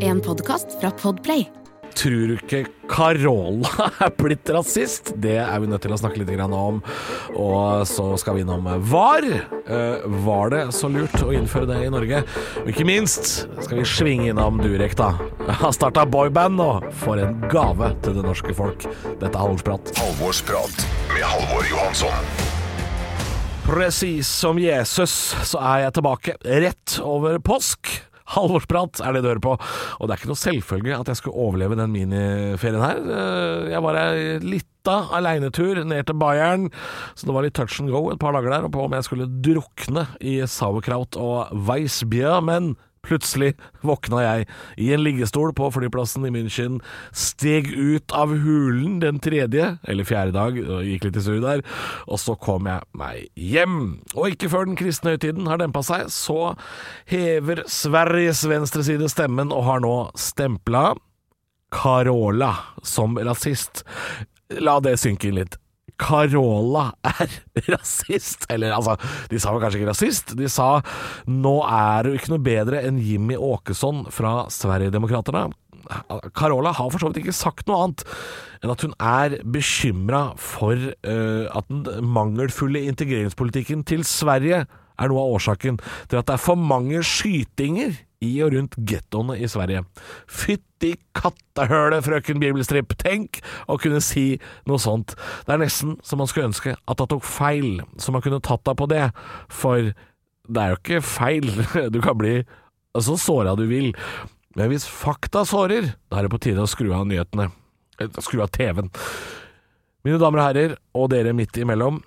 En podkast fra Podplay. Tror du ikke Carola er blitt rasist? Det er vi nødt til å snakke litt om. Og så skal vi innom VAR. Eh, var det så lurt å innføre det i Norge? Og ikke minst skal vi svinge innom Durek, da. Har starta boyband nå. For en gave til det norske folk. Dette er Halvorsprat. Halvorsprat med Halvor Johansson. Presis som Jesus så er jeg tilbake rett over påsk. Halvorsprat er det du hører på. Og det er ikke noe selvfølge at jeg skulle overleve den miniferien her. Eh, Jeg var ei lita aleinetur ned til Bayern, så det var litt touch and go et par dager der, og på om jeg skulle drukne i sauerkraut og Weissbier, men Plutselig våkna jeg i en liggestol på flyplassen i München, steg ut av hulen den tredje, eller fjerde dag, og gikk litt i surr der, og så kom jeg meg hjem. Og ikke før den kristne høytiden har dempa seg, så hever Sveriges venstreside stemmen og har nå stempla Carola som rasist. La det synke inn litt. Carola er rasist. Eller altså, de sa vel kanskje ikke rasist. De sa nå er du ikke noe bedre enn Jimmy Åkesson fra Sverigedemokraterna. Carola har for så vidt ikke sagt noe annet enn at hun er bekymra for uh, at den mangelfulle integreringspolitikken til Sverige er noe av årsaken til at det er for mange skytinger i og rundt gettoene i Sverige. Fytti kattehølet, frøken Bibelstrip! Tenk å kunne si noe sånt. Det er nesten så man skulle ønske at han tok feil, så man kunne tatt deg på det. For det er jo ikke feil. Du kan bli så såra du vil. Men hvis fakta sårer, da er det på tide å skru av nyhetene. Eh, Skru av TV-en. Mine damer og herrer, og dere midt imellom.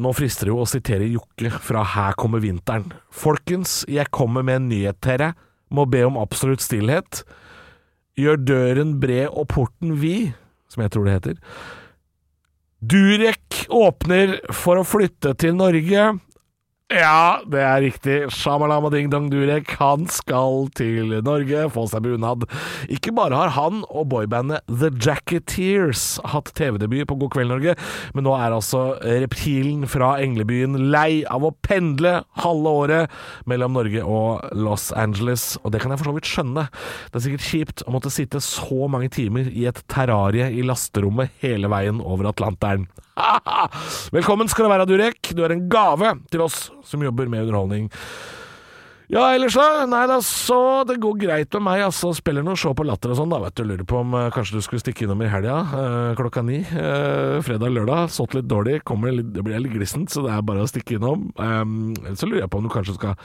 Nå frister det jo å sitere Jokke fra Her kommer vinteren. Folkens, jeg kommer med en nyhet til dere. Må be om absolutt stillhet. Gjør døren bred og porten vid, som jeg tror det heter. Durek åpner for å flytte til Norge. Ja, det er riktig. Shamalama ding dong Durek. Han skal til Norge, få seg bunad. Ikke bare har han og boybandet The Jacketeers hatt TV-debut på God kveld Norge, men nå er altså reptilen fra Englebyen lei av å pendle halve året mellom Norge og Los Angeles, og det kan jeg for så vidt skjønne. Det er sikkert kjipt å måtte sitte så mange timer i et terrarie i lasterommet hele veien over Atlanteren. Velkommen skal du være, Durek. Du er en gave til oss som jobber med underholdning. Ja, ellers da? Nei da, så det går greit med meg, altså. Spiller noe show på Latter og sånn, da, vet du. Lurer på om eh, kanskje du skulle stikke innom i helga, eh, klokka ni. Eh, fredag-lørdag. Sått litt dårlig. Kommer det litt, det blir litt glissent, så det er bare å stikke innom. Eh, så lurer jeg på om du kanskje skal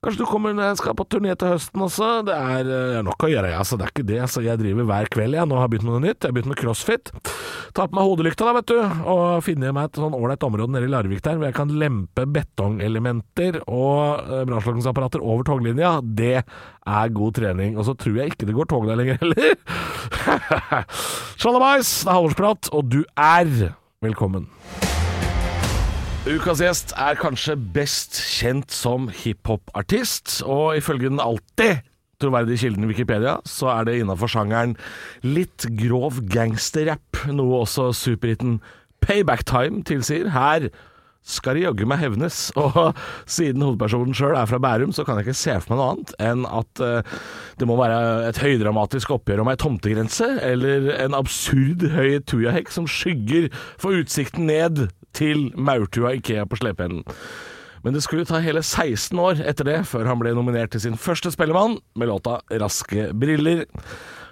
Kanskje du kommer skal på turné til høsten også? Det er, eh, er nok å gjøre, altså. Det er ikke det. Altså, jeg driver hver kveld, jeg. Nå har jeg begynt med noe nytt. Jeg har begynt med crossfit. Ta på meg hodelykta, da, vet du, og finne meg et sånn ålreit område nede i Larvik der, hvor jeg kan lempe betongelementer og eh, brannslukningsapparater over toglinja. Det er god trening. Og så tror jeg ikke det går tog der lenger heller. Sjalabais, det er Halvorsprat, og du er velkommen. Ukas gjest er kanskje best kjent som hiphopartist, og ifølge den alltid troverdige kilden Wikipedia, så er det innafor sjangeren litt grov gangsterrapp, noe også superhiten Payback Time tilsier. Her skal det jaggu meg hevnes, og siden hovedpersonen sjøl er fra Bærum, så kan jeg ikke se for meg noe annet enn at eh, det må være et høydramatisk oppgjør om ei tomtegrense, eller en absurd høy tujahekk som skygger for utsikten ned til Maurtua Ikea på slepeenden. Men det skulle ta hele 16 år etter det før han ble nominert til sin første Spellemann med låta 'Raske briller'.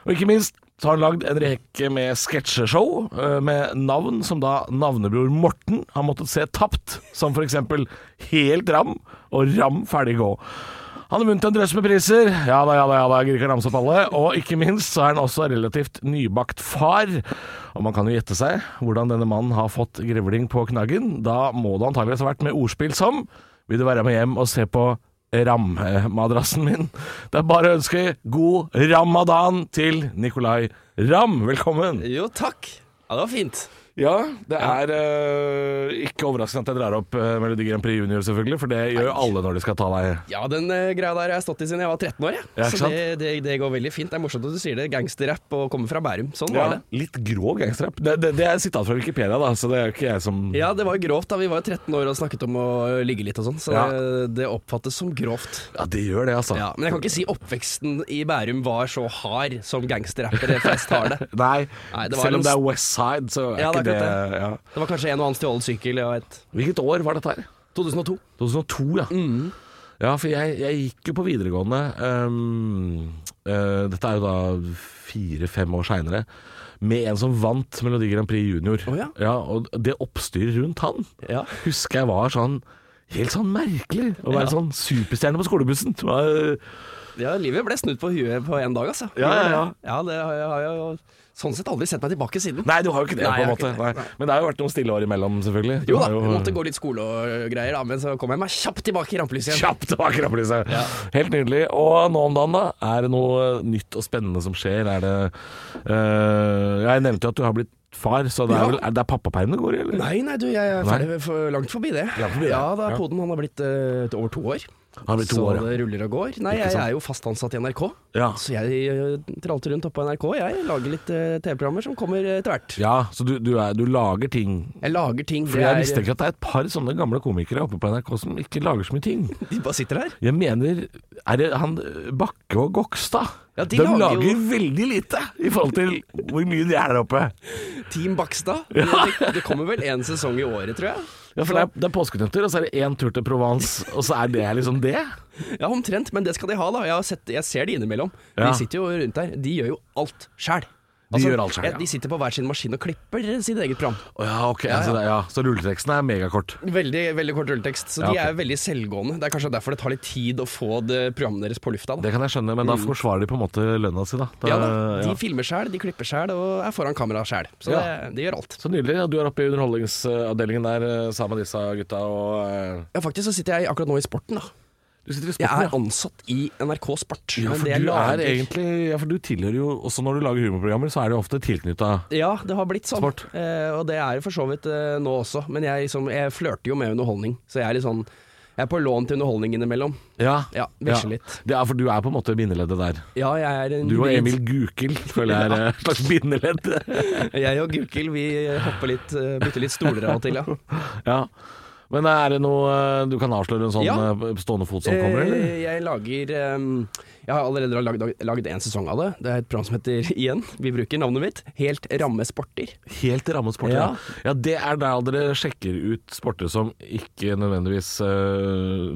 Og ikke minst så har han lagd en rekke med sketsjeshow eh, med navn som da navnebror Morten har måttet se tapt, som eksempel Helt Ram og Ram ferdig gå. Han har vunnet en drøss med priser. Ja da, ja da, ja da, jeg gidder ikke opp alle. Og ikke minst så er han også relativt nybakt far. Og man kan jo gjette seg hvordan denne mannen har fått grevling på knaggen. Da må det antageligvis ha vært med ordspill som Vil du være med hjem og se på rammemadrassen min? Det er bare å ønske god ramadan til Nikolai Ramm. Velkommen. Jo, takk. Ja, det var fint. Ja, det er uh, ikke overraskende at jeg drar opp uh, Melodi Grand Prix Junior, selvfølgelig, for det gjør jo alle når de skal ta deg Ja, den uh, greia der jeg har stått i siden jeg var 13 år, jeg. Ja, så det, det, det går veldig fint. Det er morsomt at du sier det. Gangsterrapp og kommer fra Bærum. Sånn var det. Litt grov gangsterrapp. Det, det, det er sitat fra Wikipedia, da, så det er jo ikke jeg som Ja, det var grovt da. Vi var jo 13 år og snakket om å ligge litt og sånn, så Ja. det, det oppfattes som grovt. Ja, det gjør det, altså. Ja, men jeg kan ikke si oppveksten i Bærum var så hard som gangsterrappere flest har det. Nei, Nei, det selv om det er West Side, så er Ja, ikke det det, ja. Det var kanskje en og annen stjålet sykkel Hvilket år var dette her? 2002. 2002, ja. Mm. Ja, for jeg, jeg gikk jo på videregående um, uh, Dette er jo da fire-fem år seinere. Med en som vant Melodi Grand Prix Junior. Å ja. og det oppstyret rundt han Ja. husker jeg var sånn Helt sånn merkelig. Å være Ja. sånn superstjerne på skolebussen. Det var, ja, livet ble snudd på huet på én dag, altså. Ja, ja, ja. Ja, det har jeg, har jeg sånn sett aldri sett meg tilbake siden. nei, du har jo ikke det, Nei, på en måte. det. Nei. Men det har jo vært noen stille år imellom, selvfølgelig. Du Jo da, jo... jeg måtte gå litt skole og greier, da, men så kom jeg meg kjapt tilbake i rampelyset igjen. Kjapt tilbake, i rampelyset. Ja. Helt nydelig. Og nå om dagen, da? Er det noe nytt og spennende som skjer? Er det uh, Jeg nevnte jo at du har blitt far, så det er, Ja. vel, er det pappaperm det går i, eller? Nei, nei, du, jeg er ferdig for langt forbi det. Langt forbi det, Ja, da ja. poden han har blitt uh, over to år. Han blir to så år, ja. det ruller og går. Nei, Ikke jeg er jo fast ansatt i NRK, Ja. så jeg uh, tralter rundt oppe på NRK. Jeg lager litt eh, TV-programmer som kommer eh, etter hvert. Ja, så du, du, er, du lager ting Jeg lager ting. For jeg mistenker at det er et par sånne gamle komikere oppe på NRK som ikke lager så mye ting. De bare sitter her. Jeg mener Er det han Bakke og Gokstad? Ja, de de lager lager, jo- veldig lite i forhold til hvor mye de er der oppe. Team Bakstad. Det, det, det kommer vel én sesong i året, tror jeg. Ja, for det er, det er påskenøtter, og så er det én tur til Provence, og så er det liksom det. Ja, omtrent, men det skal de ha, da. Jeg, har sett, jeg ser de innimellom. Ja. De sitter jo rundt der. De gjør jo alt sjæl. De gjør alt selv, ja. De sitter på hver sin maskin og klipper sitt eget program. Oh, ja, ok. Altså, det, ja. Så rulleteksten er megakort. Veldig veldig kort rulletekst, så Ja, de okay. er veldig selvgående. Det er kanskje derfor det tar litt tid å få det programmet deres på lufta. Da. Det kan jeg skjønne, men da forsvarer de på en måte lønna si, da. da ja, da. De ja. filmer sjæl, de klipper sjæl og er foran kamera sjæl. Så Ja. det, de gjør alt. Så nydelig. Ja, du er oppe i underholdningsavdelingen der eh, sammen med disse gutta og eh, Ja, faktisk så sitter jeg akkurat nå i sporten, da. Du sitter i Jeg er ansatt i NRK Sport. Ja, for det du lager- er egentlig Ja, for du tilhører jo Også når du lager humorprogrammer, så er du ofte tilknytta Ja, det har blitt sånn. Eh, og det er jo for så vidt eh, nå også. Men jeg, liksom, jeg flørter jo med underholdning. Så jeg er litt sånn Jeg er på lån til underholdning innimellom. Ja. Ja, ja. litt. Det er for du er på en måte bindeleddet der. Ja, jeg er en Du og. Emil Gukild føler jeg er eh, et slags bindeledd. Jeg og Gukild, vi hopper litt, eh, bytter litt stoler av og til, ja. ja. Men er det noe eh, du kan avsløre en sånn Ja. eh, stående fot som kommer, eller? Eh, Jeg lager Jeg har allerede lagd, lagd en sesong av det. Det er et program som heter Igjen, vi bruker navnet mitt, Helt ramme sporter. Helt ramme sporter, ja. Ja. Det er der dere sjekker ut sporter som ikke nødvendigvis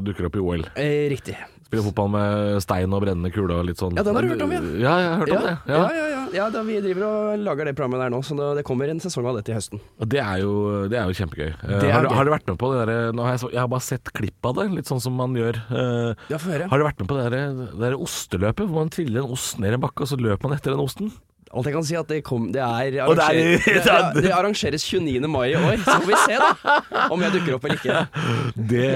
dukker opp i OL. Riktig. Spiller fotball med stein og brennende kule og litt sånn. Ja, den har du hørt om, ja. Ja, jeg har hørt om det. ja, ja. ja, ja da, vi driver og lager det programmet der nå, så det, det kommer en sesong av det til høsten. Og det er jo, det er jo kjempegøy. Eh, er har, har du vært med på det der nå har jeg, så- jeg har bare sett klipp av det, litt sånn som man gjør. Uh, Ja, har du vært med på det der, det der osteløpet, hvor man triller en ost ned en bakke, og så løper man etter den osten? Alt jeg kan si at det, kom, det, er Og det er- det, arrangeres 29. mai i år, så får vi se da om jeg dukker opp eller ikke. Det,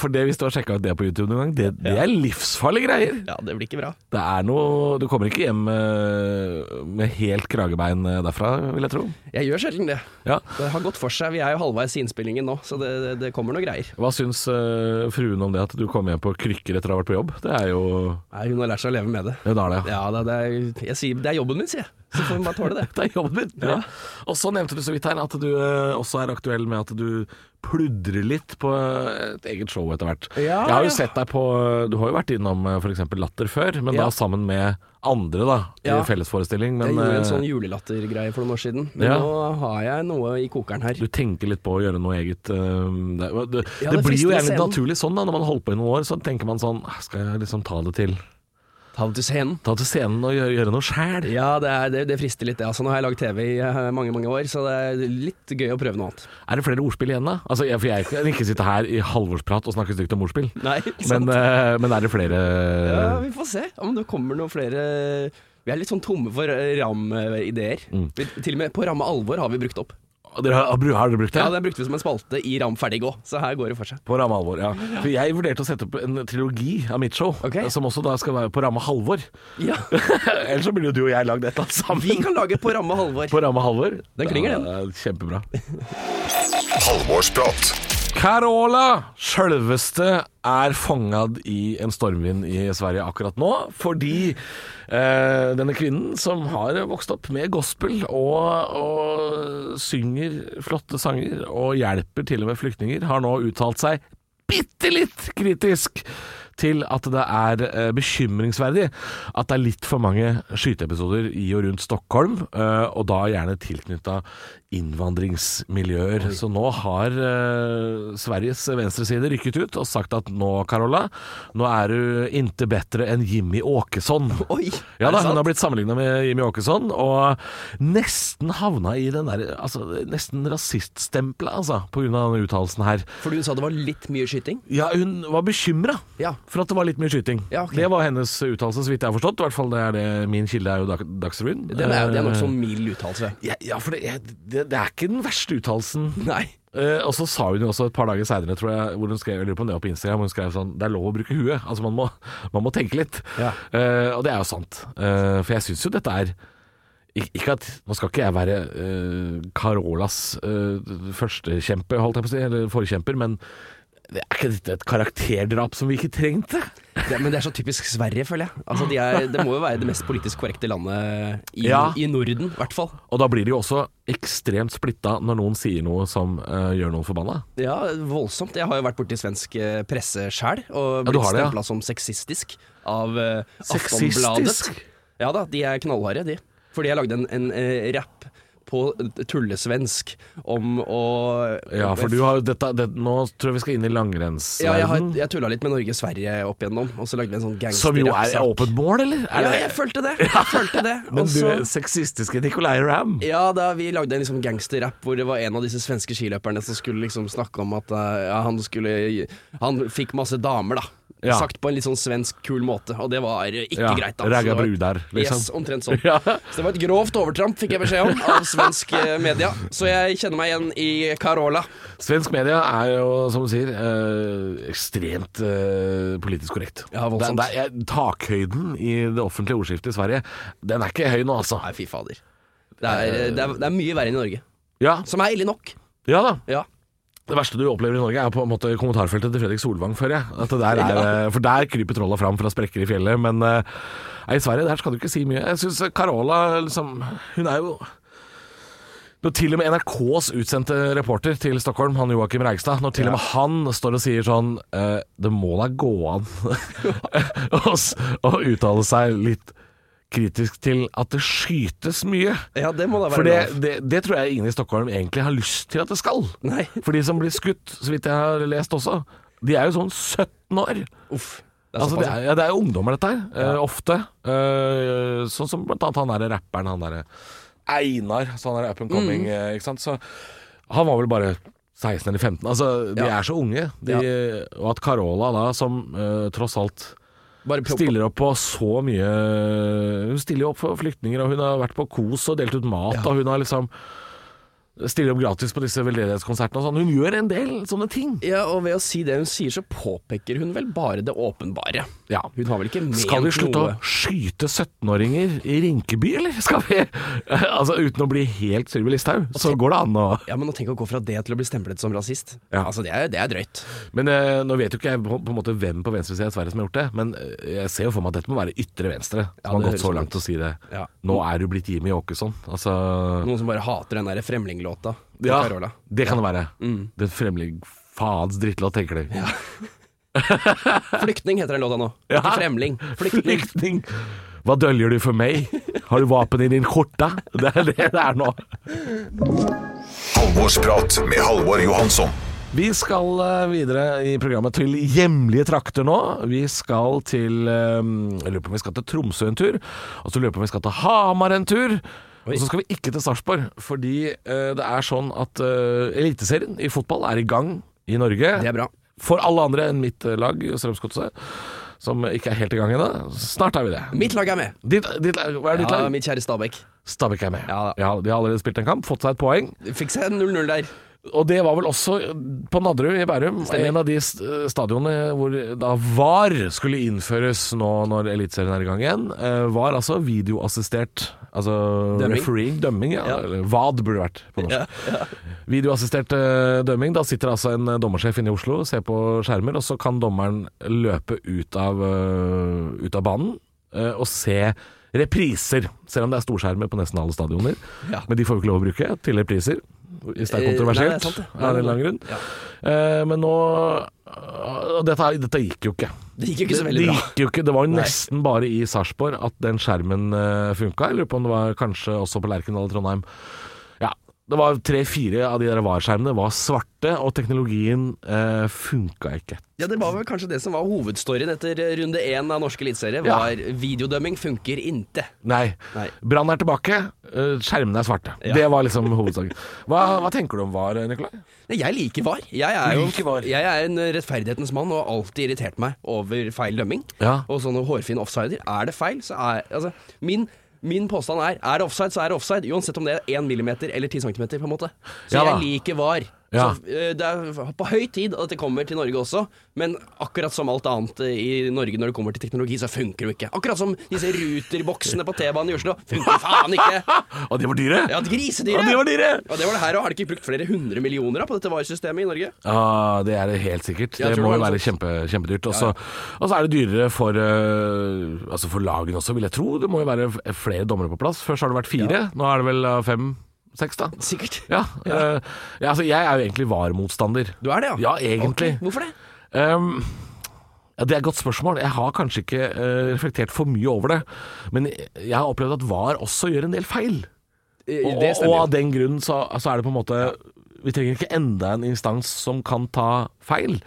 for det, hvis du har sjekka ut det på YouTube noen gang, det, det er livsfarlige greier. Ja, det blir ikke bra. Det er noe Du kommer ikke hjem med, med helt kragebein eh, derfra, vil jeg tro. Jeg gjør sjelden det. Ja. Det har gått for seg. Vi er jo halvveis i innspillingen nå, så det, kommer noe greier. Hva syns uh, fruen om det at du kommer hjem på krykker etter å ha vært på jobb? Det er jo Nei, hun har lært seg å leve med det. Ja, det er det. ja. Ja, det, det, er, jeg sier, det er jobben min, sier jeg. Så får vi bare tåle det. Det er jobben min. Ja. Og så nevnte du så vidt her at du eh, også er aktuell med at du pludrer litt på et eget show etter hvert. Ja, jeg har jo ja. sett deg på Du har jo vært innom f.eks. Latter før, men Ja. da sammen med andre, da. Ja. I fellesforestilling. Men Jeg gjorde en eh, sånn julelattergreie for noen år siden, men Ja. nå har jeg noe i kokeren her. du tenker litt på å gjøre noe eget eh, Det, det, Ja, det blir jo gjerne naturlig sånn da når man holdt på i noen år. Så tenker man sånn "Ah, Skal jeg liksom ta det til Ta det til scenen. Ta det til scenen og gjøre, gjøre noe sjæl? Ja, det, er, det, det frister litt, det. Altså, nå har jeg lagd TV i eh, mange mange år, så det er litt gøy å prøve noe annet. Er det flere ordspill igjen, da? Altså, jeg, for jeg kan ikke sitte her i halvårsprat og snakke stygt om ordspill. Nei, ikke sant? Men, eh, men er det flere ja, vi får se om det kommer noen flere Vi er litt sånn tomme for eh, ram-ideer. Mm. Til og med på ramme alvor har vi brukt opp. Dere har, har dere brukt det? Ja, Den brukte vi som en spalte i Ram ferdig gå, så her går det for seg. På ramme alvor, ja. For jeg vurderte å sette opp en trilogi av mitt show, okay. som også da skal være på ramme halvor. Ja, Ellers så blir jo du og jeg lagd et eller annet sammen. Vi kan lage på ramme Halvor. På ramme halvor. Den klinger, den. Ja, kjempebra. Halvorsprat. Carola, sjølveste, er fangad i en stormvind i Sverige akkurat nå. Fordi eh, denne kvinnen som har vokst opp med gospel og, og synger flotte sanger og hjelper til og med flyktninger, har nå uttalt seg bitte litt kritisk til at det er eh, bekymringsverdig at det er litt for mange skyteepisoder i og rundt Stockholm, eh, og da gjerne tilknytta innvandringsmiljøer. Så nå har eh, Sveriges venstreside rykket ut og sagt at nå, Carola, nå er du inte bedre enn Jimmy Åkesson. Oi, Ja da, hun har blitt sammenligna med Jimmy Åkesson, og nesten havna i den der altså, Nesten rasiststempelet, altså, på grunn av denne uttalelsen her. Fordi hun sa det var litt mye skyting? Ja, hun var bekymra Ja. for at det var litt mye skyting. Ja, okay. Det var hennes uttalelse, så vidt jeg har forstått. I hvert fall det er det Min kilde er jo Dag Dagsrevyen. Det er, det er nok Eh, mild uttalelse. ja, ja, for det, er- det, det er ikke den verste uttalelsen. Nei. Eh, og så sa hun jo også et par dager seinere, tror jeg, hvor hun skrev, jeg lurer på om det var på Instagram, hvor hun skrev sånn Det er lov å bruke huet. Altså, man må, man må tenke litt. Ja. Eh, og det er jo sant. Eh, for jeg syns jo dette er Ik ikke at, Nå skal ikke jeg være eh, Carolas uh, førstekjempe, holdt jeg på å si, eller forkjemper, men det er ikke dette et karakterdrap som vi ikke trengte? Det, men det er så typisk Sverige, føler jeg. Altså, de er, det må jo være det mest politisk korrekte landet i, Ja. i Norden, i hvert fall. Og da blir de jo også ekstremt splitta når noen sier noe som uh, gjør noen forbanna. Ja, voldsomt. Jeg har jo vært borti svensk eh, presse sjæl, og blitt ja, stempla ja. som sexistisk av uh, Aftonbladet. Ja da, de er knallharde, de. Fordi jeg lagde en, en uh, rapp på tullesvensk om å Ja, for du har jo dette, det, Nå tror jeg vi skal inn i Ja, jeg, har, jeg tulla litt med Norge-Sverige opp igjennom, og så lagde vi en sånn som jo er åpent mål, eller? Er Ja, jeg følte det. Jeg følte det. Men Også, du så- sexistiske Nicolay Ramm. Ja, da vi lagde en liksom gangsterrapp hvor det var en av disse svenske skiløperne som skulle liksom snakke om at eh, ja, han skulle Han fikk masse damer, da. Ja. Sagt på en litt sånn svensk, kul måte, og det var ikke Ja, greit. da. Så det var- brudar, liksom. Yes, omtrent sånn. Ja. Så det var et grovt overtramp, fikk jeg beskjed om, av svensk eh, media. Så jeg kjenner meg igjen i Carola. Svensk media er jo, som du sier, øh, ekstremt øh, politisk korrekt. Ja, voldsomt. Det, det takhøyden i det offentlige ordskiftet i Sverige, den er ikke høy nå, altså. Nei, fy fader. Det er, det, er, det er mye verre enn i Norge. Ja, Som er ille nok. ja da. Ja. Det verste du opplever i Norge, er på en måte kommentarfeltet til Fredrik Solvang, føler jeg. At det der er, eh, For der kryper trolla fram fra sprekker i fjellet. Men uh, i Sverige der skal du ikke si mye. Jeg syns Carola liksom Hun er jo når til og med NRKs utsendte reporter til Stockholm, han Joakim Reigstad, når til og med han står og sier sånn eh, Det må da gå an å uttale seg litt kritisk til at det skytes mye. ja, det må da være For det, det, det tror jeg ingen i Stockholm egentlig har lyst til at det skal. Nei. For de som blir skutt, så vidt jeg har lest også, de er jo sånn 17 år. Uff. Det er Altså, det, er, ja, det er ungdommer, dette her. eh, ofte. Uh, sånn som blant annet han derre rapperen, han derre Einar. Så han er up and coming, Mm. eh, ikke sant. Så han var vel bare 16 eller 15. Altså, de Ja. er så unge. De, Og at Carola da, som tross alt stiller opp på så mye Hun stiller jo opp for flyktninger, og hun har vært på KOS og delt ut mat, og hun har liksom Stiller opp gratis på disse veldedighetskonsertene og sånn. Hun gjør en del sånne ting. Ja, og ved å si det hun sier, så påpeker hun vel bare det åpenbare. Ja. Hun har vel ikke ment Skal vi slutte noe å skyte 17-åringer i Rinkeby, eller? Skal vi Altså uten å bli helt Sylvi Listhaug, så går det an å Ja, men å tenke å gå fra det til å bli stemplet som rasist, Ja. altså det er, det er drøyt. Men eh, nå vet jo ikke jeg på, på en måte hvem på venstresida i Sverige som har gjort det, men eh, jeg ser jo for meg at dette må være ytre venstre Ja, som har gått så langt til å si det. Ja. Nå er du blitt Jimmy Åkesson. Altså Noen som bare hater den der til Ja, Carola. det kan det være. Mm. Den fremling faens drittlåt, tenker du. Flyktning heter den låta nå. Ja. Ikke fremling. Flyktning. Flyktning. Hva døljer du for meg? Har du våpen i din skjorte? Det er det det er nå. Halvorsprat med Halvor Johansson. Vi skal eh, videre i programmet til hjemlige trakter nå. Vi skal til eh, Jeg lurer på om vi skal til Tromsø en tur. Og så lurer jeg på om vi skal til Hamar en tur. Og så skal vi ikke til Sarpsborg, fordi eh, det er sånn at eh, Eliteserien i fotball er i gang i Norge. Det er bra. For alle andre enn mitt eh, lag, Strømsgodset, som ikke er helt i gang ennå. Snart er vi det. Mitt lag er med. Ditt, ditt, lag- hva er ditt Ja, lag? mitt kjære Stabæk. Stabæk er med. Ja. de har allerede spilt en kamp, fått seg et poeng. Fikk seg 0-0 der. Og det var vel også på Nadderud i Bærum, Stemmer. en av de stadionene hvor da VAR skulle innføres nå når Eliteserien er i gang igjen. Eh, VAR altså videoassistert Altså Dømming. refereeing, dømming, ja. Ja. Eller VAD burde det vært på norsk. Videoassistert eh, dømming. Da sitter altså en eh, dommersjef inne i Oslo, ser på skjermer, og så kan dommeren løpe ut av, ut av banen og se repriser. Selv om det er storskjermer på nesten alle stadioner. Ja. Men de får jo ikke lov å bruke til repriser. Hvis det er Eh, kontroversielt. nei, det er sant, det. Av en eller annen grunn. Ja. Eh, men nå og dette, dette gikk jo ikke. Det gikk jo ikke så veldig det bra. gikk jo ikke. Det var jo Nei. nesten bare i Sarpsborg at den skjermen uh, funka. Jeg lurer på om det var kanskje også på Lerkendal i Trondheim. Ja, det var tre-fire av de der VAR-skjermene var svarte, og teknologien eh, funka ikke. Ja, Det var vel kanskje det som var hovedstoryen etter runde én av norske eliteserie. Ja. Var videodømming funker inte. Nei. Nei. Brann er tilbake, uh, skjermene er svarte. Ja. Det var liksom hovedsaken. Hva, hva tenker du om VAR, Nikolai? Jeg liker VAR. Jeg er jo VAR. jeg er en rettferdighetens mann og har alltid irritert meg over feil dømming. Ja. Og sånne hårfine offsider. Er det feil, så er altså, min, min påstand er er det offside, så er det offside. Uansett om det er 1 millimeter eller 10 centimeter, på en måte. Så Ja jeg liker VAR. Ja. Så, eh, det er på høy tid at det kommer til Norge også, men akkurat som alt annet eh, i Norge når det kommer til teknologi, så funker det ikke. Akkurat som disse ruterboksene på T-banen i Oslo. Funker faen ikke! Og de var dyre! Ja, grisedyre! Og de var dyre! Og det var det her òg. Har de ikke brukt flere hundre millioner da, på dette VAR-systemet i Norge? Ja, det er det helt sikkert. Det må jo være kjempe, kjempedyrt. Og så ja. er det dyrere for, øh, altså for lagene også, vil jeg tro. Det må jo være flere dommere på plass. Først har det vært fire, nå er det vel øh, fem-seks, da. Sikkert. Ja, øh, ja, altså jeg er jo egentlig VAR-motstander. Du er det, ja? Ja, egentlig. Ok, Hvorfor det? Um, ja, Det er et godt spørsmål. Jeg har kanskje ikke øh, reflektert for mye over det. Men jeg har opplevd at VAR også gjør en del feil. Eh, Og, det og stemmer. av den grunn så, så er det på en måte Vi trenger ikke enda en instans som kan ta feil.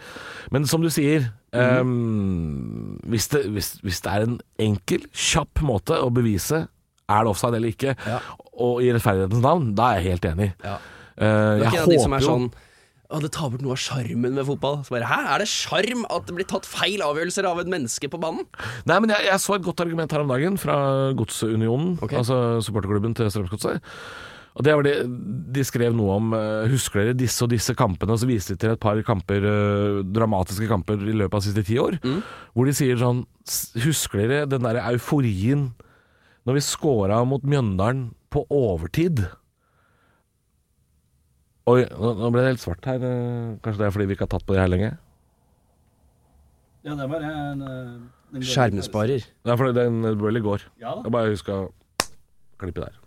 Men som du sier ehm, hvis, det, hvis, hvis det er en enkel, kjapp måte å bevise er det offside eller ikke, Ja. og i rettferdighetens navn, da er jeg helt enig. Ja. Uh, Det er jeg ikke en av de som er håper jo- sånn å, det tar bort noe av sjarmen med fotball. Så bare, Hæ, er det sjarm at det blir tatt feil avgjørelser av et menneske på banen? Nei, men jeg, jeg så et godt argument her om dagen fra Godsunionen, okay. altså supporterklubben til Strømsgodset. Og det var det, De skrev noe om eh, Husker dere disse og disse kampene? Og så viste de til et par kamper, eh, dramatiske kamper i løpet av de siste ti år. Hvor de sier sånn Husker dere den der euforien når vi scora mot Mjøndalen på overtid? Oi, nå, ble det helt svart her. eh, Kanskje det er fordi vi ikke har tatt på det her lenge? Ja, det var en, eh, en Skjermsparer. Ja, for den i går. Ja. Jeg bare huska klippe der.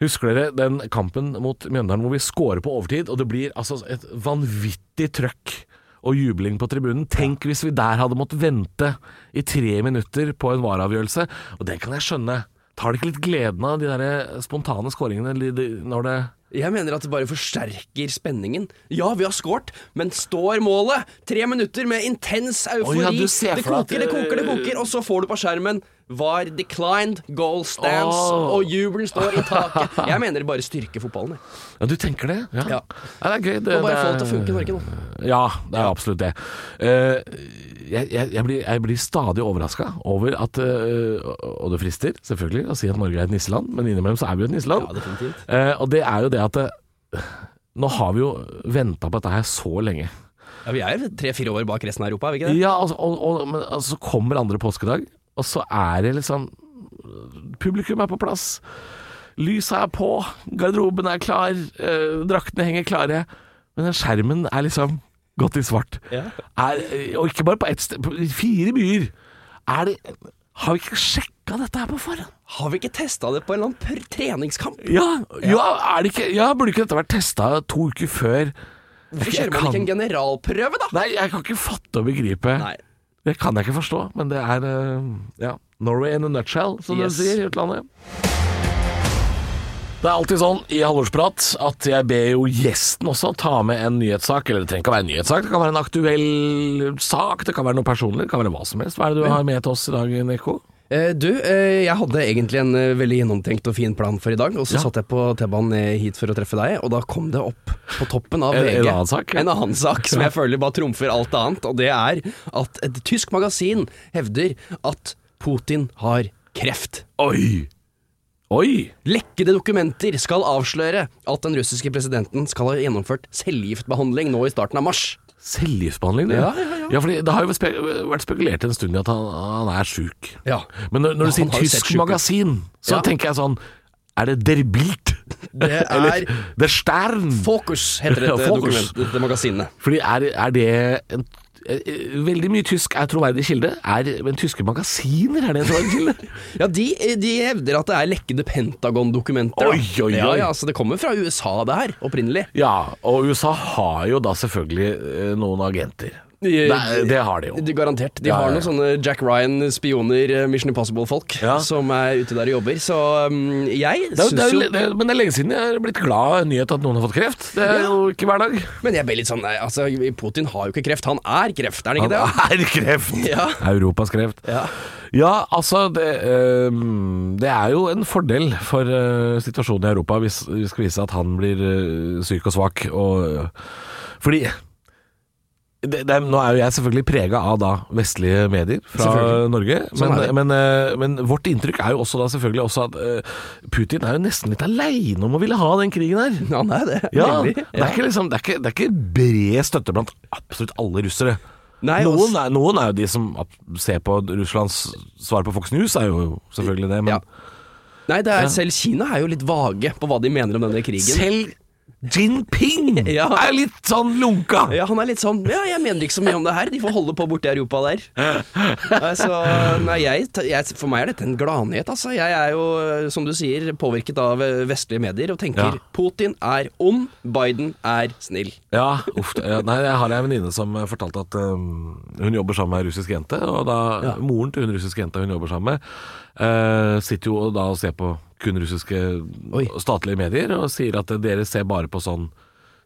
Husker dere den kampen mot Mjøndalen hvor vi scorer på overtid, og det blir altså et vanvittig trøkk og jubling på tribunen? Tenk hvis vi der hadde måttet vente i tre minutter på en vareavgjørelse. Og det kan jeg skjønne. Tar det ikke litt gleden av de der spontane skåringene når det Jeg mener at det bare forsterker spenningen. Ja, vi har scoret, men står målet? Tre minutter med intens eufori. Oh, ja, det koker, det koker, det koker, og så får du på skjermen VAR declined, goal stands, oh. og jubelen står i taket. Jeg mener det bare styrker fotballen. jeg. Ja, du tenker det? Ja. Ja. Ja, det er gøy. Det, Må bare få det til å funke i Norge nå. Ja, det er absolutt det. Uh, jeg, jeg, jeg, blir, jeg blir stadig overraska over at uh, Og det frister, selvfølgelig, å si at Norge er et nisseland, men innimellom så er vi jo et nisseland. Ja. Eh, og det er jo det at uh, Nå har vi jo venta på dette her så lenge. Ja, Vi er tre-fire år bak resten av Europa, er vi ikke det? Ja, altså, og, og, men altså, så kommer andre påskedag, og så er det liksom Publikum er på plass. Lyset er på, garderoben er klar, eh, draktene henger klare. Men den skjermen er liksom gått i svart. Ja. Er, og ikke bare på ett sted, på fire byer. Er det Har vi ikke sjekka dette her på forhånd? Har vi ikke testa det på en eller annen treningskamp? Ja, ja, er det ikke, ja burde ikke dette vært testa to uker før? Hvorfor kjører man ikke en generalprøve, da? Nei, jeg kan ikke fatte og begripe. Nei. Det kan jeg ikke forstå, men det er eh, ja, Norway in a nutshell, som Yes. de sier i utlandet. Det er alltid sånn i halvårsprat at jeg ber jo gjesten også ta med en nyhetssak. Eller det trenger ikke å være en nyhetssak, det kan være en aktuell sak, det kan være noe personlig, det kan være hva som helst. Hva er det du har med til oss i dag, Nico? Eh, du, eh, jeg hadde egentlig en eh, veldig gjennomtenkt og fin plan for i dag, og så Ja. satt jeg på T-banen hit for å treffe deg, og da kom det opp på toppen av VG en annen sak, ja. En annen sak som jeg føler bare trumfer alt annet, og det er at et tysk magasin hevder at Putin har kreft. Oi! Oi! Lekkede dokumenter skal avsløre at den russiske presidenten skal ha gjennomført cellegiftbehandling nå i starten av mars. Cellegiftbehandling? det? Ja, ja, ja. fordi det har jo vært spekulert en stund i at han, han er sjuk. Ja. Men når, når Ja, du sier tysk magasin, så Ja. tenker jeg sånn Er det Der Bilt? Det er Eller Der Stern? Fokus heter Ja, dette det dokument, magasinet. Fordi er, er det en Veldig mye tysk er troverdig kilde. Er, men tyske magasiner, er det en troverdig kilde? Ja, de, de hevder at det er lekkede Pentagon-dokumenter. Oi, oi, oi. Ja, ja, så det kommer fra USA, det her, opprinnelig. Ja, og USA har jo da selvfølgelig eh, noen agenter. Det, det har de jo. De, garantert. De Ja, har ja. noen sånne Jack Ryan-spioner, eh, Mission Impossible-folk, Ja. som er ute der og jobber. Så um, jeg syns jo det men det er lenge siden jeg er blitt glad nyhet at noen har fått kreft. Det er jo ikke hver dag. Men jeg ble litt sånn nei, altså, Putin har jo ikke kreft, han er kreft, er han Han det? Han er kreft! Ja. Europas kreft. Ja. Ja, altså det, øhm, det er jo en fordel for øh, situasjonen i Europa hvis vi skal vise at han blir øh, syk og svak. Og, øh, fordi det, det Nå er jo jeg selvfølgelig prega av da vestlige medier fra Norge. Sånn Men, men, øh, men vårt inntrykk er jo også da selvfølgelig også at øh, Putin er jo nesten litt aleine om å ville ha den krigen her. Han er det. Ja, det, er ikke liksom, det, er ikke, det er ikke bred støtte blant absolutt alle russere. Nei, noen, er, noen er jo de som ser på Russlands svar på Fox News, er jo selvfølgelig det. Men Ja. Nei, det er, selv Kina er jo litt vage på hva de mener om denne krigen. selv Jinping Ja. er litt sånn lunka. Ja, han er litt sånn Ja, jeg mener ikke så mye om det her. De får holde på borti Europa der. Så nei, jeg, jeg, for meg er dette en gladnyhet, altså. Jeg er jo, som du sier, påvirket av eh, vestlige medier og tenker Ja. Putin er ond, Biden er snill. Ja, uff. Nei, jeg har en venninne som fortalte at um, hun jobber sammen med ei russisk jente. Og da Ja. moren til hun russiske jenta hun jobber sammen med, uh, sitter jo da og ser på kun russiske Oi. statlige medier og sier at dere ser bare på sånn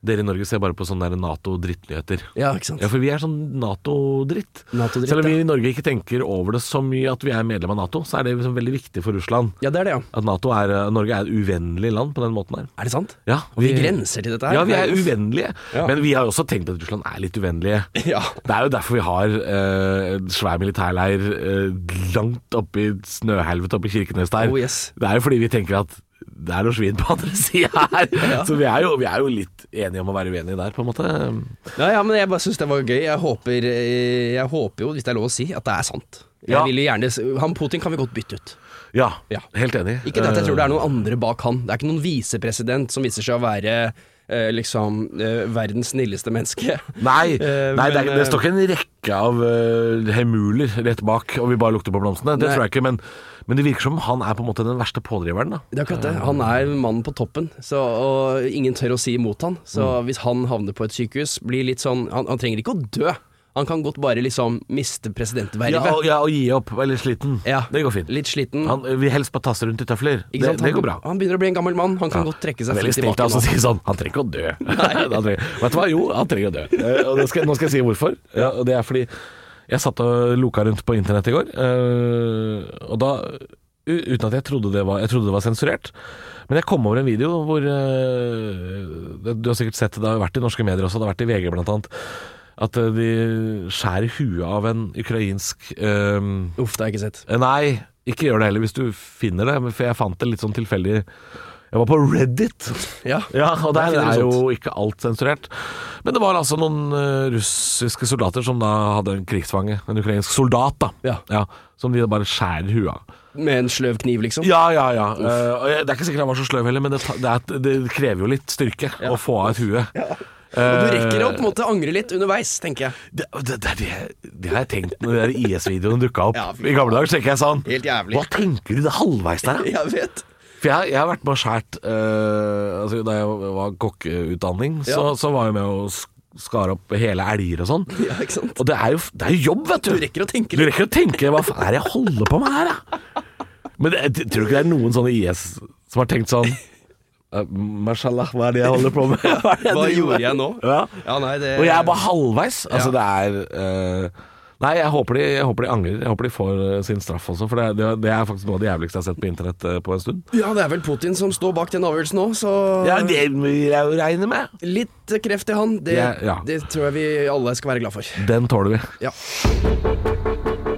Dere i Norge ser bare på sånne Nato-drittnyheter. Ja, ikke sant. Ja, for vi er sånn Nato-dritt. NATO-dritt, Selv om vi i Norge ikke tenker over det så mye at vi er medlem av Nato, så er det liksom veldig viktig for Russland. Ja, det er det, ja. At NATO er, Norge er et uvennlig land på den måten her. Er det sant? Ja, Og vi grenser til dette her. Ja, vi er uvennlige. Ja. Men vi har jo også tenkt at Russland er litt uvennlige. Ja. Det er jo derfor vi har eh, svær militærleir eh, langt oppe i oppi oppe i Kirkenes der. Oh, yes. Det er jo fordi vi tenker at det er noe svin på andre sida her. Så vi er, jo, vi er jo litt enige om å være uenige der, på en måte. Ja, ja, men jeg bare syns det var gøy. Jeg håper, eh, jeg håper jo, hvis det er lov å si, at det er sant. Jeg Ja. gjerne Han Putin kan vi godt bytte ut. Ja, Ja. helt enig. Ikke det at jeg tror det er noen andre bak han. Det er ikke noen visepresident som viser seg å være eh, liksom eh, verdens snilleste menneske. Nei, Eh, nei det, er, det står ikke en rekke av hemuler rett bak, og vi bare lukter på blomstene. Det Nei. tror jeg ikke, men, men det virker som han er på en måte den verste pådriveren. da Det er akkurat det. Han er mannen på toppen, så, og ingen tør å si imot han. Så Mm. hvis han havner på et sykehus, blir litt sånn Han, han trenger ikke å dø. Han kan godt bare liksom miste presidentvervet. Ja, ja, og gi opp. Være litt sliten. Ja. Det går fint. Litt sliten. Han vil helst bare tasse rundt i tøfler. Ikke Det, det går bra. Han begynner å bli en gammel mann. Han kan Ja. godt trekke seg Veldig stilt av å si sånn Han trenger ikke å dø. Han trenger, vet du hva? Jo, han trenger å dø. Eh, Og skal, nå skal jeg si hvorfor. Ja, og det er fordi jeg satt og loka rundt på internett i går, eh, og da Uten at jeg trodde det var Jeg trodde det var sensurert. Men jeg kom over en video hvor eh, Du har sikkert sett det, det har vært i norske medier også, det har vært i VG blant annet. At eh, de skjærer huet av en ukrainsk um, Uff, det har jeg ikke sett. Nei, ikke gjør det heller hvis du finner det, for jeg fant det litt sånn tilfeldig. Jeg var på Reddit, Ja. ja, og der Der er jo ikke alt sensurert. Men det var altså noen eh, russiske soldater som da hadde en krigsfange, en ukrainsk soldat, da. Ja. som de bare skjærer huet av. Med en sløv kniv, liksom. Ja, ja, ja. Eh, det er ikke sikkert han var så sløv heller, men det, det, er, det krever jo litt styrke å få av et hue. Og du rekker å på en måte angre litt underveis, tenker jeg. Det, det, det, det, har jeg tenkt når de IS-videoene dukka opp. Ja, I gamle dager tenker jeg sånn Helt jævlig. Hva tenker du det halvveis der, da? Jeg vet. For jeg, jeg har vært med og skåret uh, altså, Da jeg var kokkeutdanning, så, Ja. så var jeg med å skar opp hele elger og sånn. Ja? Og det er jo, det er jo jobb, vet du. Du rekker å tenke Du rekker å tenke Hva faen er det jeg holder på med her, da? Men det, jeg tror ikke det er noen sånne IS som har tenkt sånn Uh, Mashallah, hva er det jeg holder på med? Hva, Hva gjorde jeg nå? Ja. Ja, nei, det Og jeg er bare halvveis. Altså, Ja. det er eh, Nei, jeg håper, de, jeg håper de angrer. Jeg håper de får eh, sin straff også, for det, det, det er faktisk noe av det jævligste jeg har sett på internett eh, på en stund. Ja, det er vel Putin som står bak den avgjørelsen nå, så Ja, det vil jeg jo regne med. Litt kreft i han, det, Ja, ja. det tror jeg vi alle skal være glad for. Den tåler vi. Ja.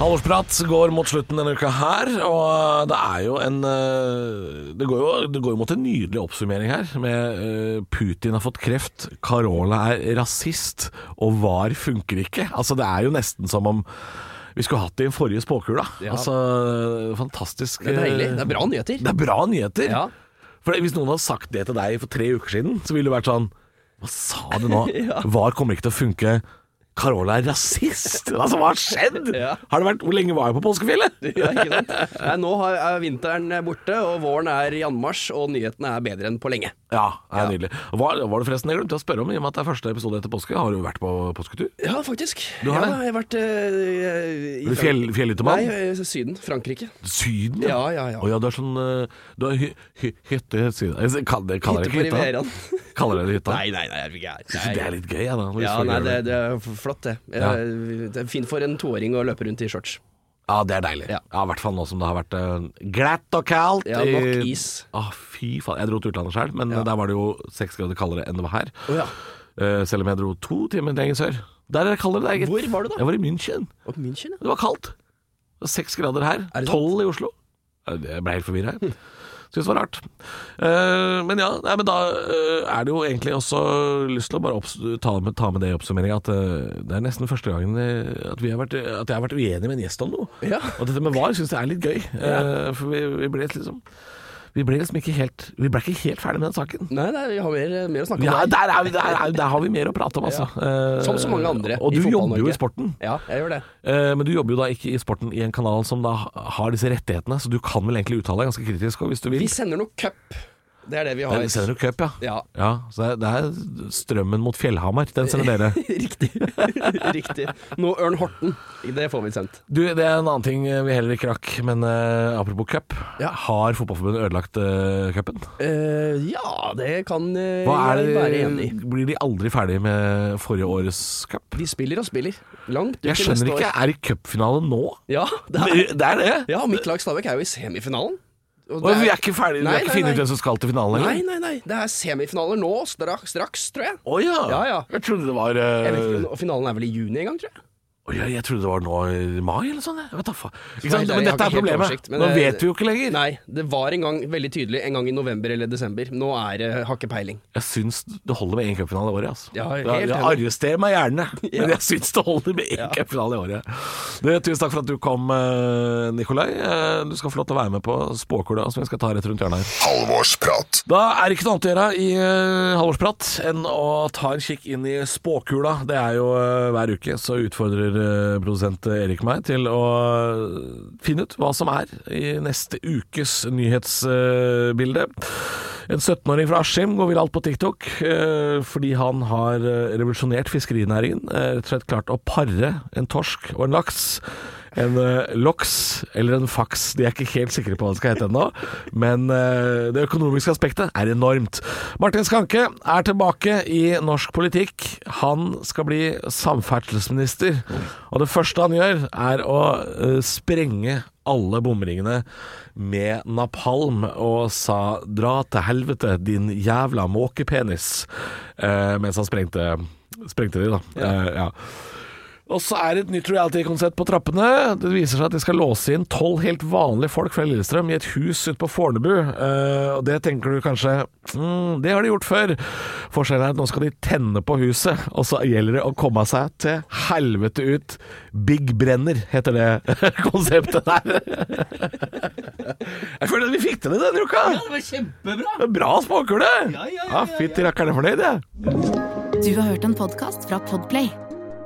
Halvorsprat går mot slutten denne uka her, og det er jo en eh, Det går jo, det går jo mot en nydelig oppsummering her, med eh, Putin har fått kreft, Carola er rasist, og VAR funker ikke. Altså, det er jo nesten som om vi skulle hatt det i en forrige spåkula. Ja. Altså, fantastisk. Det er deilig. eh, Det er bra nyheter. Det er bra nyheter. Ja. For hvis noen hadde sagt det til deg for tre uker siden, så ville det vært sånn Hva sa du nå? VAR kommer ikke til å funke. Carola er rasist! Altså, hva har skjedd? Ja. Har det vært, hvor lenge var jeg på påskefjellet? Ja, ikke sant? Nei, nå er vinteren borte, og våren er i anmarsj, og nyhetene er bedre enn på lenge. Ja, det er Ja. nydelig. Hva, var det forresten jeg glemte å spørre om, i og med at det er første episode etter påske, har du vært på påsketur? Ja, faktisk. Du har ja, det? Jeg har vært eh, i fjell, fjellhyttemann? Nei, eh, Syden. Frankrike. Syden, Ja, ja, ja. Å ja, du er sånn eh, Du har hy, hy, hytte i Syden Jeg Kaller Hytte på ikke hytta? Kaller dere det hytta? Nei, nei, nei, jeg er ikke Jeg synes Det er litt gøy, ja, da. Ja, nei, det, det er flott, det. Ja. Eh, Det er fint for en toåring å løpe rundt i shorts. Ja, det er deilig. Ja, Ja. I hvert fall nå som det har vært uh, glatt og kaldt. Ja, nok is. Å, fy faen. Jeg dro til utlandet sjøl, men Ja. der var det jo seks grader kaldere enn det var her. Oh, ja. Eh, selv om jeg dro to timer lenger sør. Der er det kaldere. Det er. Hvor var du da? Jeg var i München. Og München, ja. Det var kaldt. Seks grader her. Er? Tolv i Oslo. Jeg ble helt forvirra. Syns det var rart. Uh, men ja, nei, men da uh, er det jo egentlig også lyst til å bare ta, med, ta med det i oppsummeringa at uh, det er nesten første gangen at, vi har vært, at jeg har vært uenig med en gjest om noe. Ja. Og dette med VAR syns jeg er litt gøy. eh, for vi, vi ble liksom Vi ble liksom ikke helt Vi ble ikke helt ferdig med den saken. Nei, nei, vi har mer, mer å snakke om. Ja, der. er vi, der, er, der har vi mer å prate om, altså. Ja. Som så mange andre Og i du jobber jo i sporten. Ja, jeg gjør det. Eh, Men du jobber jo da ikke i sporten i en kanal som da har disse rettighetene, så du kan vel egentlig uttale deg ganske kritisk hvis du vil. Vi sender noe cup. Det er det vi har. Det er Senior cup, ja. Ja. ja så det er, strømmen mot Fjellhamar. Den sender dere. Riktig. Riktig. Noe Ørn Horten. Det får vi sendt. Du, det er en annen ting vi heller ikke rakk, men uh, apropos cup. Ja. Har Fotballforbundet ødelagt uh, cupen? Uh, ja, det kan uh, er jeg være enig i. blir de aldri ferdig med forrige årets cup? De spiller og spiller. Langt ut Jeg til skjønner ikke, år. er i cupfinale nå? Ja, det er, Det er det? ja, mitt lag Stabæk er jo i semifinalen. Og Og vi er ikke ferdige, vi har ikke nei, funnet ut hvem som skal til finalen Nei, nei, nei. Det er semifinaler nå, straks, straks tror jeg. Å ja. Ja, ja. Jeg trodde det var eh, jeg vet ikke, og finalen er vel i juni en gang, tror jeg. Å ja, jeg trodde det var nå i mai eller sånn. Jeg vet da faen. Men dette er problemet. oversikt, Nå det- vet vi jo ikke lenger. Nei, det var en gang veldig tydelig en gang i november eller desember. Nå er det har ikke peiling. Jeg syns det holder med én cupfinale i året. Altså. Ja, helt jeg, jeg arresterer meg gjerne, Ja. men jeg syns det holder med én cupfinale i året. Du, tusen takk for at du kom, eh, Nikolai. Eh, Du skal få lov til å være med på spåkula som vi skal ta rett rundt hjørnet her. Halvorsprat. Da er det ikke noe annet å gjøre i halvårsprat enn å ta en kikk inn i spåkula. Det er jo eh, hver uke så utfordrer eh, produsent Erik meg til å finne ut hva som er i neste ukes nyhetsbilde. En 17-åring fra Askim går viralt på TikTok eh, fordi han har revolusjonert fiskerinæringen. eh, Rett og slett klart å pare en torsk og en laks. En uh, loks eller en faks, de er ikke helt sikre på hva det skal hete ennå. Men uh, det økonomiske aspektet er enormt. Martin Skanke er tilbake i norsk politikk. Han skal bli samferdselsminister. Og det første han gjør, er å uh, sprenge alle bomringene med napalm og sa 'dra til helvete, din jævla måkepenis', mens han sprengte, sprengte de, da. Eh, ja. Og så er det et nytt reality-konsert på trappene. Det viser seg at de skal låse inn tolv helt vanlige folk fra Lillestrøm i et hus ute på Fornebu. Eh, og det tenker du kanskje mm, Det har de gjort før. Forskjellen er at nå skal de tenne på huset, og så gjelder det å komme seg til helvete ut. Big Brenner heter det konseptet der. Jeg føler at vi fikk til det denne uka. Ja, det var kjempebra! Bra spåkule! Ja, ja, ja, ja, ja. Fytti rakkeren, jeg er fornøyd, jeg. Du har hørt en podkast fra Podplay.